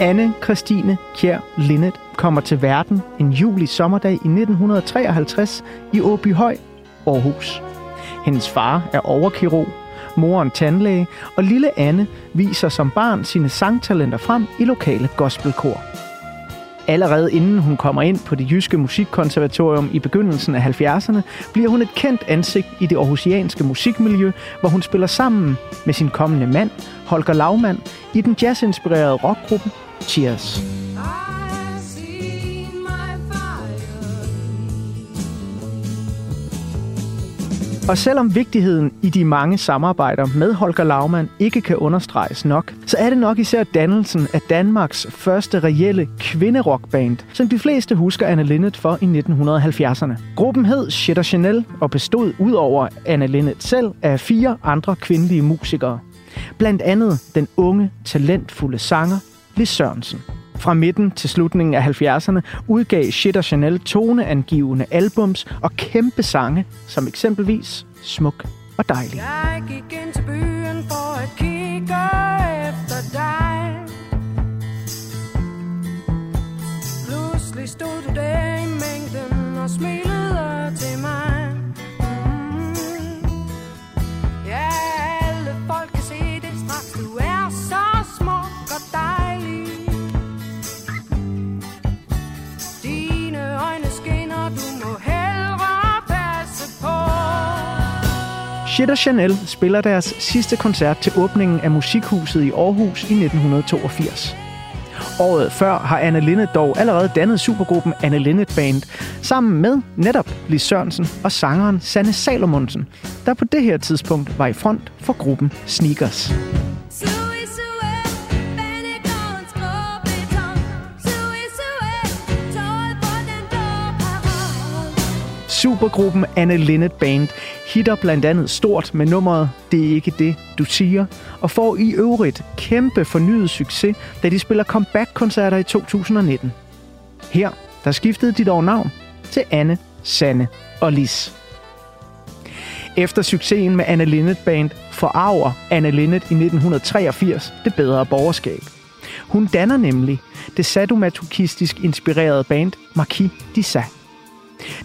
Anne Christine Kjær Linnet kommer til verden en juli sommerdag i 1953 i Åbyhøj, Aarhus. Hendes far er overkirurg, moren tandlæge, og lille Anne viser som barn sine sangtalenter frem i lokale gospelkor. Allerede inden hun kommer ind på det jyske musikkonservatorium i begyndelsen af 70'erne, bliver hun et kendt ansigt i det aarhusianske musikmiljø, hvor hun spiller sammen med sin kommende mand, Holger Laumann, i den jazzinspirerede rockgruppe Cheers. Og selvom vigtigheden i de mange samarbejder med Holger Laumann ikke kan understreges nok, så er det nok især dannelsen af Danmarks første reelle kvinderockband, som de fleste husker Anne Linnet for i 1970'erne. Gruppen hed Shit Chanel og bestod udover Anne Linnet selv af fire andre kvindelige musikere. Blandt andet den unge, talentfulde sanger Lis Sørensen. Fra midten til slutningen af 70'erne udgav Shit og Chanel toneangivende albums og kæmpe sange, som eksempelvis Smuk og Dejlig. Jeg gik ind til byen for at kigge efter dig Pludselig stod du der i mængden og smilede til mig Shit og Chanel spiller deres sidste koncert til åbningen af Musikhuset i Aarhus i 1982. Året før har Anne Linnet dog allerede dannet supergruppen Anne Linnet Band, sammen med netop Lis Sørensen og sangeren Sanne Salomonsen, der på det her tidspunkt var i front for gruppen Sneakers. Supergruppen Anne Linnet Band hitter blandt andet stort med nummeret Det er ikke det, du siger, og får i øvrigt kæmpe fornyet succes, da de spiller comeback-koncerter i 2019. Her, der skiftede de dog navn til Anne, Sanne og Lis. Efter succesen med Anne Linnet Band forarver Anne Linnet i 1983 det bedre borgerskab. Hun danner nemlig det sadomasochistisk inspirerede band Marquis de Sade.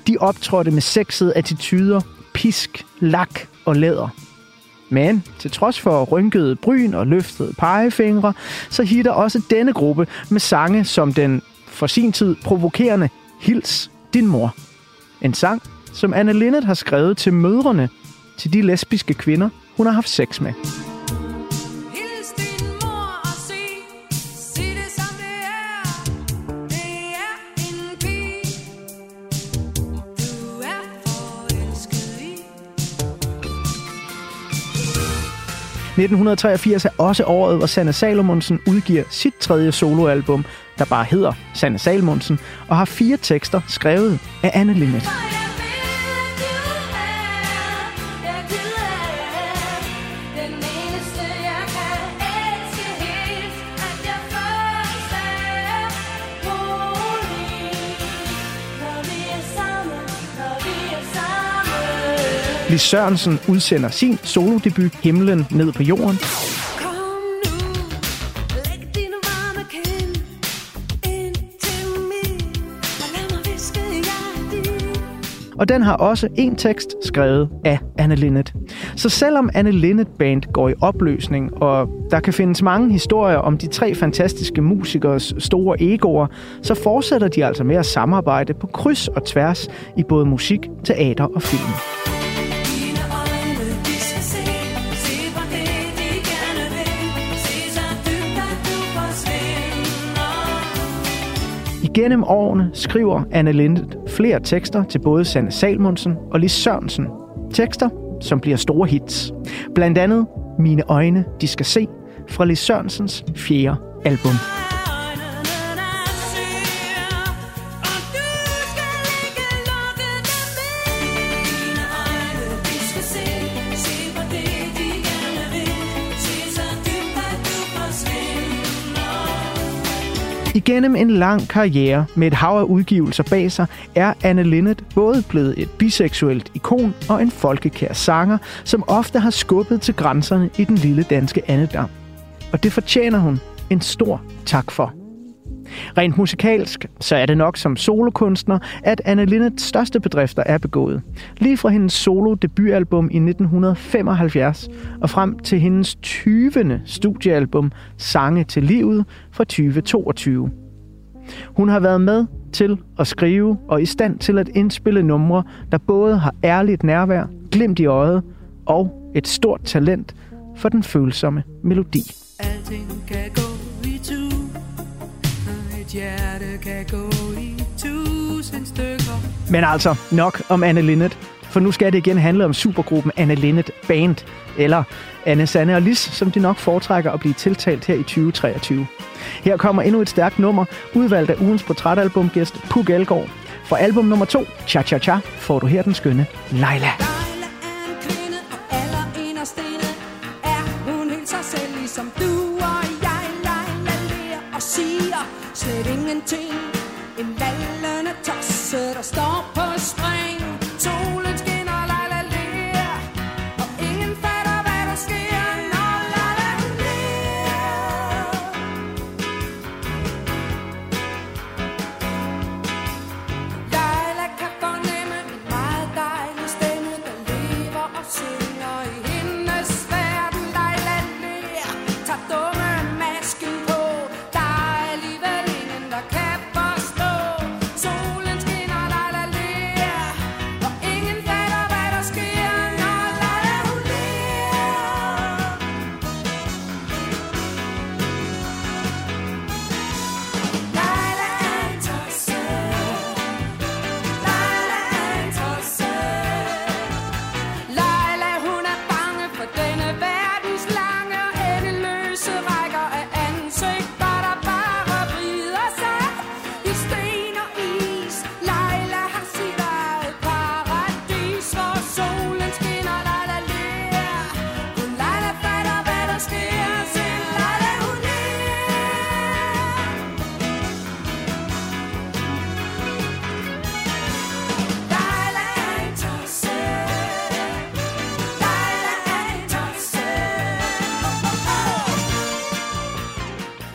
De optrådte med sexede attityder, pisk, lak og læder. Men til trods for rynkede bryn og løftede pegefingre, så hitter også denne gruppe med sange som den for sin tid provokerende Hils din mor. En sang, som Anne Linnet har skrevet til mødrene til de lesbiske kvinder, hun har haft sex med. 1983 er også året, hvor Sanne Salomonsen udgiver sit tredje soloalbum, der bare hedder Sanne Salomonsen, og har fire tekster skrevet af Anne Linnet. Lis Sørensen udsender sin solodebut Himlen ned på jorden, og den har også en tekst skrevet af Anne Linnet. Så selvom Anne Linnet Band går i opløsning, og der kan findes mange historier om de tre fantastiske musikers store egoer, så fortsætter de altså med at samarbejde på kryds og tværs i både musik, teater og film. Igennem årene skriver Anne Lindet flere tekster til både Sanne Salmonsen og Lis Sørensen. Tekster, som bliver store hits. Blandt andet Mine øjne, de skal se, fra Lis Sørensens fjerde album. Igennem en lang karriere med et hav af udgivelser bag sig, er Anne Linnet både blevet et biseksuelt ikon og en folkekær sanger, som ofte har skubbet til grænserne i den lille danske andedam. Og det fortjener hun en stor tak for. Rent musikalsk, så er det nok som solokunstner, at Anne Linnets største bedrifter er begået. Lige fra hendes solo debutalbum i 1975 og frem til hendes 20. studiealbum Sange til livet fra 2022. Hun har været med til at skrive og i stand til at indspille numre, der både har ærligt nærvær, glimt i øjet og et stort talent for den følsomme melodi. Alting kan gå i tu et hjerte kan gå i tusind stykker Men altså, nok om Anne Linnet. For nu skal det igen handle om supergruppen Anne Linnet Band, eller Anne Sanne og Lis, som de nok foretrækker at blive tiltalt her i 2023. Her kommer endnu et stærkt nummer, udvalgt af ugens portrætalbumgæst Puk Elgård. For album nummer 2, Cha Cha Cha, får du her den skønne Leila.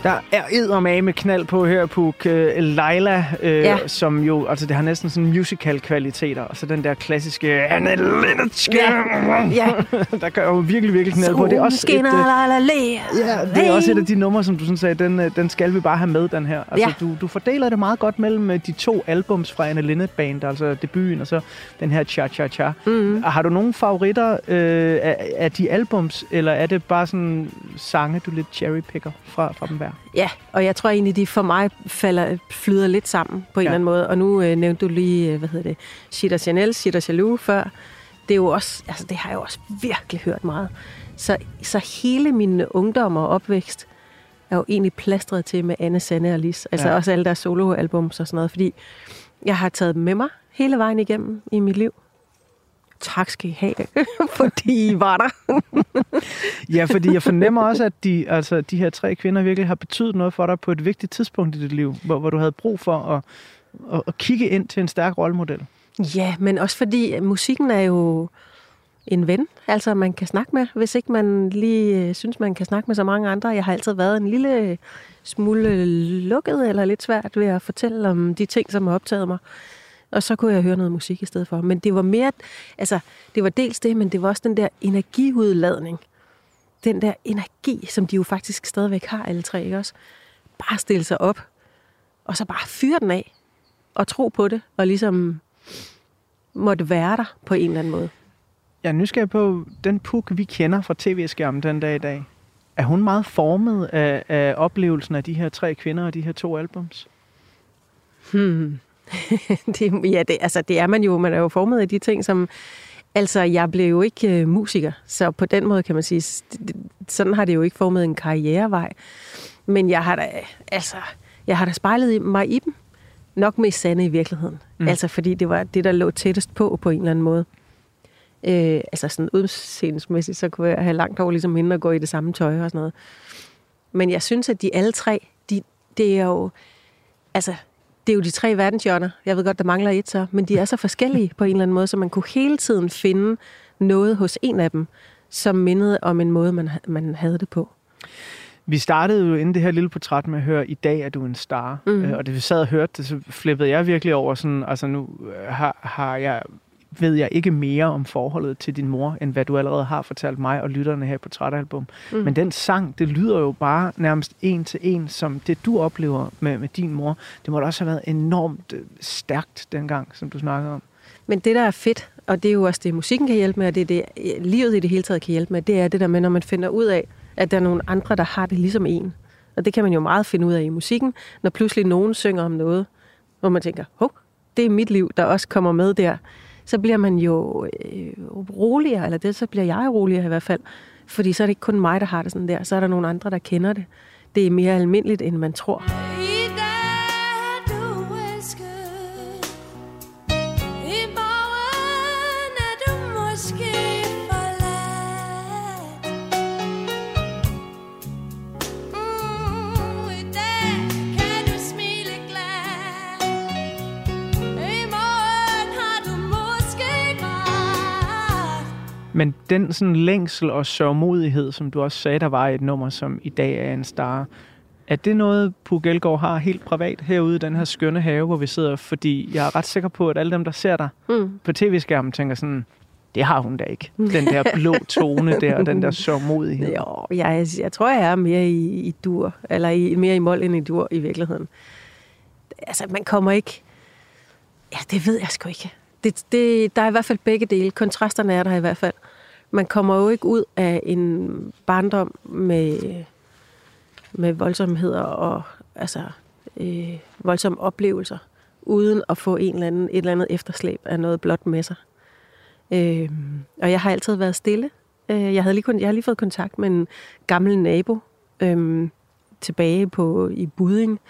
Der er eddermame med knald på her, Puk. Øh, Leila, øh, Ja. ja. som jo, altså det har næsten sådan musical-kvaliteter, og så den der klassiske Anne Linnetske, Ja. der gør jo virkelig, virkelig knald på. Det er også et, øh. Ja, det er også et af de numre, som du sådan sagde, den, øh, den skal vi bare have med, den her. Altså, Ja. du, du fordeler det meget godt mellem øh, de to albums fra Anne Linnet Band, altså debuten og så den her Cha Cha Cha. Mm. Har du nogle favoritter øh, af, af de albums, eller er det bare sådan sange, du lidt cherrypicker fra, fra dem hver? Ja, og jeg tror egentlig, de for mig falder, flyder lidt sammen på en Ja. eller anden måde. Og nu øh, nævnte du lige, øh, hvad hedder det, Shit og Chanel, Shit og Jaloux før. Det er jo også, altså det har jeg jo også virkelig hørt meget. Så, så hele min ungdom og opvækst er jo egentlig plastret til med Anne, Sanne og Lis. Altså ja. også alle deres soloalbums og sådan noget, fordi jeg har taget dem med mig hele vejen igennem i mit liv. Tak skal I have, fordi I var der. Ja, fordi jeg fornemmer også, at de, altså, de her tre kvinder virkelig har betydet noget for dig på et vigtigt tidspunkt i dit liv, hvor, hvor du havde brug for at, at, at kigge ind til en stærk rollemodel. Ja, men også fordi øh, musikken er jo en ven, altså man kan snakke med, hvis ikke man lige øh, synes, man kan snakke med så mange andre. Jeg har altid været en lille smule lukket eller lidt svært ved at fortælle om de ting, som har optaget mig. Og så kunne jeg høre noget musik i stedet for. Men det var mere, altså, det var dels det, men det var også den der energiudladning. Den der energi, som de jo faktisk stadigvæk har, alle tre, ikke også? Bare stille sig op, og så bare fyre den af, og tro på det, og ligesom måtte være der på en eller anden måde. Jeg er nysgerrig på, den puk, vi kender fra tv-skærmen den dag i dag, er hun meget formet af, af oplevelsen af de her tre kvinder og de her to albums? Hmm. det, ja, det, altså, det er man jo. Man er jo formet af de ting, som... Altså, jeg blev jo ikke øh, musiker, så på den måde kan man sige, det- sådan har det jo ikke formet en karrierevej. Men jeg har da, altså, jeg har da spejlet mig i dem. Nok mest sande i virkeligheden. Mm. Altså, fordi det var det, der lå tættest på, på en eller anden måde. Øh, altså sådan udseendelsmæssigt, så kunne jeg have langt over ligesom hende at gå i det samme tøj og sådan noget. Men jeg synes, at de alle tre, de, det er jo, altså, det er jo de tre verdenshjørner. Jeg ved godt, der mangler et så, men de er så forskellige på en eller anden måde, så man kunne hele tiden finde noget hos en af dem, som mindede om en måde, man, man havde det på. Vi startede jo inden det her lille portræt med at høre, i dag er du en star. Mm. Og det vi sad og hørte det, så flippede jeg virkelig over sådan, altså nu øh, har, har jeg, ved jeg ikke mere om forholdet til din mor, end hvad du allerede har fortalt mig og lytterne her i Portrætalbum. Mm. Mm. Men den sang, det lyder jo bare nærmest en til en, som det du oplever med, med din mor. Det må da også have været enormt øh, stærkt dengang, som du snakkede om. Men det, der er fedt, og det er jo også det, musikken kan hjælpe med, og det er det, øh, livet i det hele taget kan hjælpe med, det er det der med, når man finder ud af, at der er nogle andre, der har det ligesom en. Og det kan man jo meget finde ud af i musikken, når pludselig nogen synger om noget, hvor man tænker, hov, det er mit liv, der også kommer med der. Så bliver man jo øh, roligere, eller det, så bliver jeg roligere i hvert fald. Fordi så er det ikke kun mig, der har det sådan der. Så er der nogle andre, der kender det. Det er mere almindeligt, end man tror. Men den sådan længsel og sørgmodighed, som du også sagde, der var i et nummer, som i dag er en star, er det noget, Puk Elgård har helt privat herude i den her skønne have, hvor vi sidder? Fordi jeg er ret sikker på, at alle dem, der ser dig Mm. på tv-skærmen, tænker sådan, det har hun da ikke. Den der blå tone der, og den der sørgmodighed. Jo, jeg, jeg tror, jeg er mere i, i dur, eller i, mere i mål end i dur i virkeligheden. Altså, man kommer ikke... Ja, det ved jeg sgu ikke. Det, det, der er i hvert fald begge dele. Kontrasterne er der i hvert fald. Man kommer jo ikke ud af en barndom med, med voldsomheder og altså, øh, voldsomme oplevelser, uden at få en eller anden, et eller andet efterslæb af noget blot med sig. Øh, og jeg har altid været stille. Øh, jeg, havde lige kun, jeg har lige fået kontakt med en gammel nabo øh, tilbage på, i Buding,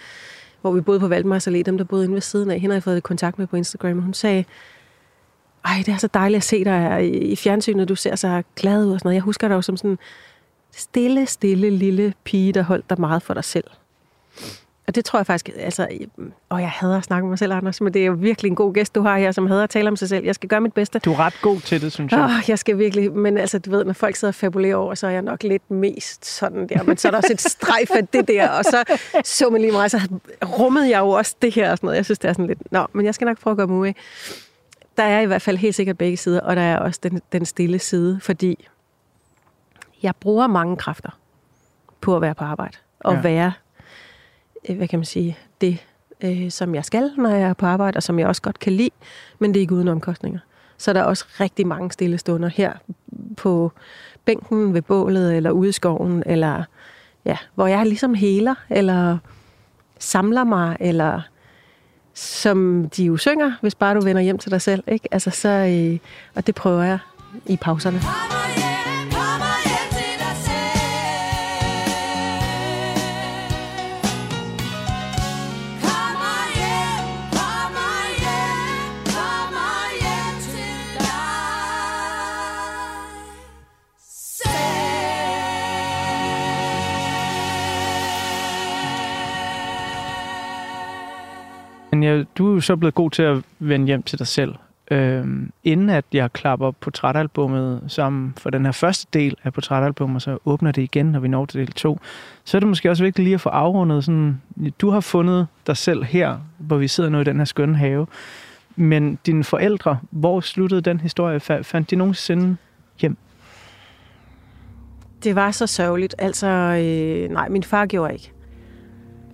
hvor vi boede på Valdemars Allé, dem der boede inde ved siden af. Hende har jeg fået kontakt med på Instagram, og hun sagde, ej, det er så dejligt at se dig i- fjernsynet, du ser så glad ud og sådan noget. Jeg husker dig jo som sådan stille, stille lille pige, der holdt dig meget for dig selv. Og det tror jeg faktisk, altså, og jeg hader at snakke med mig selv, Anders, men det er jo virkelig en god gæst, du har her, som hader at tale om sig selv. Jeg skal gøre mit bedste. Du er ret god til det, synes jeg. Oh, jeg skal virkelig, men altså, du ved, når folk sidder og fabulerer over, så er jeg nok lidt mest sådan der, men så er der også et strejf af det der, og så så man lige meget, så rummede jeg jo også det her og sådan noget. Jeg synes, det er sådan lidt, nå, men jeg skal nok prøve at gøre mig ud af. Der er i hvert fald helt sikkert begge sider, og der er også den, den stille side, fordi jeg bruger mange kræfter på at være på arbejde, og Ja. være, øh, hvad kan man sige, det, øh, som jeg skal, når jeg er på arbejde, og som jeg også godt kan lide, men det er ikke uden omkostninger. Så der er også rigtig mange stille stunder her på bænken ved bålet, eller ude i skoven, eller ja, hvor jeg ligesom heler, eller samler mig, eller som de jo synger, hvis bare du vender hjem til dig selv. Ikke? Altså, så, øh, og det prøver jeg i pauserne. Men du er jo så blevet god til at vende hjem til dig selv. Øhm, inden at jeg klapper portrætalbummet sammen for den her første del af portrætalbummet, så åbner det igen, når vi når til del 2, så er det måske også vigtigt lige at få afrundet sådan, du har fundet dig selv her, hvor vi sidder nu i den her skønne have. Men dine forældre, hvor sluttede den historie? Fandt de nogensinde hjem? Det var så sørgeligt. Altså, øh, nej, min far gjorde ikke.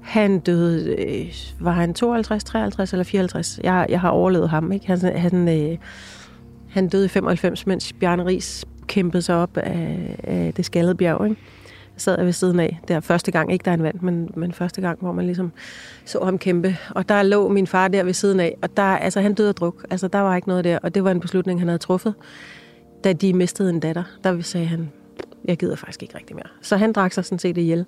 Han døde, øh, var han 52, 53 eller 54? Jeg, jeg har overlevet ham, ikke? Han, han, øh, han døde i 95, mens Bjarne Ries kæmpede sig op af, af det skaldede bjerg, ikke? Jeg sad jeg ved siden af. Det er første gang, ikke der han vandt, men, men første gang, hvor man ligesom så ham kæmpe. Og der lå min far der ved siden af, og der, altså, han døde af druk. Altså, der var ikke noget der, og det var en beslutning, han havde truffet. Da de mistede en datter, der sagde han, jeg gider faktisk ikke rigtig mere. Så han drak sig sådan set ihjel,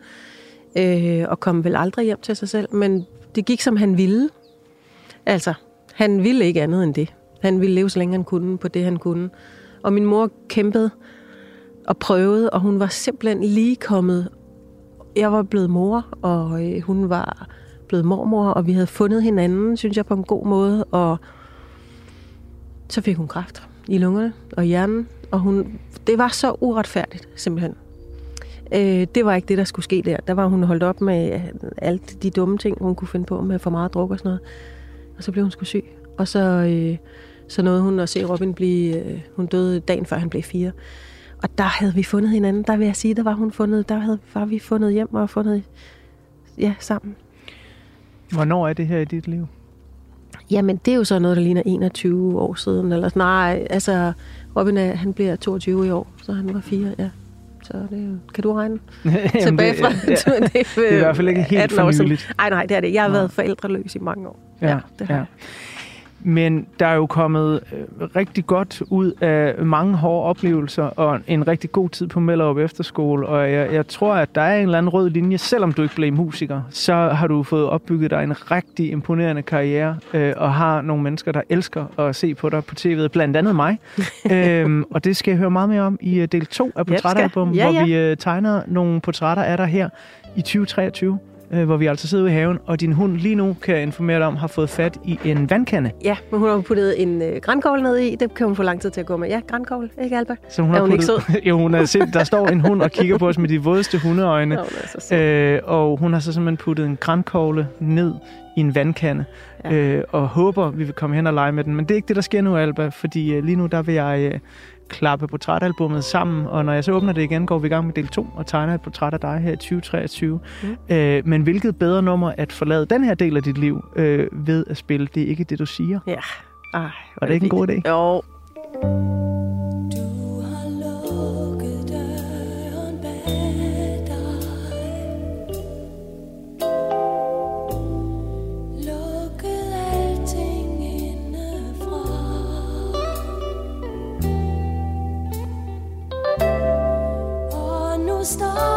øh, og kom vel aldrig hjem til sig selv, men det gik, som han ville. Altså, han ville ikke andet end det. Han ville leve så længe han kunne på det, han kunne. Og min mor kæmpede og prøvede, og hun var simpelthen lige kommet. Jeg var blevet mor, og øh, hun var blevet mormor, og vi havde fundet hinanden, synes jeg, på en god måde. Og så fik hun kræft i lungerne og hjernen, og hun, det var så uretfærdigt, simpelthen. Øh, det var ikke det, der skulle ske der. Der var hun holdt op med alt de dumme ting, hun kunne finde på med for meget druk og sådan noget. Og så blev hun sgu syg. Og så, øh, så nåede hun at se Robin blive... Øh, hun døde dagen før han blev fire. Og der havde vi fundet hinanden. Der vil jeg sige, der var hun fundet, der havde, var vi fundet hjem og fundet ja, sammen. Hvornår er det her i dit liv? Jamen, det er jo så noget, der ligner 21 år siden. Eller, nej, altså, Robin er, han bliver 22 i år, så han var fire, ja. Så det kan du regne tilbage fra? det, ja. det, det er i hvert fald ikke helt for nyligt. Nej, nej, det er det. Jeg har været forældreløs i mange år. Ja, ja det har ja. jeg. Men der er jo kommet øh, rigtig godt ud af mange hårde oplevelser og en rigtig god tid på Mellerup Efterskole. Og jeg, jeg tror, at der er en eller anden rød linje. Selvom du ikke blev musiker, så har du fået opbygget dig en rigtig imponerende karriere øh, og har nogle mennesker, der elsker at se på dig på tv'et. Blandt andet mig. øhm, og det skal jeg høre meget mere om i øh, del 2 af Portrætalbum, ja, ja. hvor vi øh, tegner nogle portrætter af dig her i 2023 øh, hvor vi altså sidder ude i haven, og din hund lige nu, kan jeg informere dig om, har fået fat i en vandkande. Ja, men hun har puttet en øh, grænkogl ned i. Det kan hun få lang tid til at gå med. Ja, grænkogl, ikke Alba? Så hun er har hun puttet, ikke sød? jo, hun er sind, der står en hund og kigger på os med de vådeste hundeøjne. Sød. øh, og hun har så simpelthen puttet en grænkogle ned i en vandkande, ja. øh, og håber, vi vil komme hen og lege med den. Men det er ikke det, der sker nu, Alba, fordi øh, lige nu, der vil jeg... Øh, klappe portrætalbummet sammen, og når jeg så åbner det igen, går vi i gang med del 2 og tegner et portræt af dig her i 2023. Mm. Øh, men hvilket bedre nummer at forlade den her del af dit liv øh, ved at spille Det er ikke det, du siger? Ja. Ej, Var det ikke en god idé? Jo. star.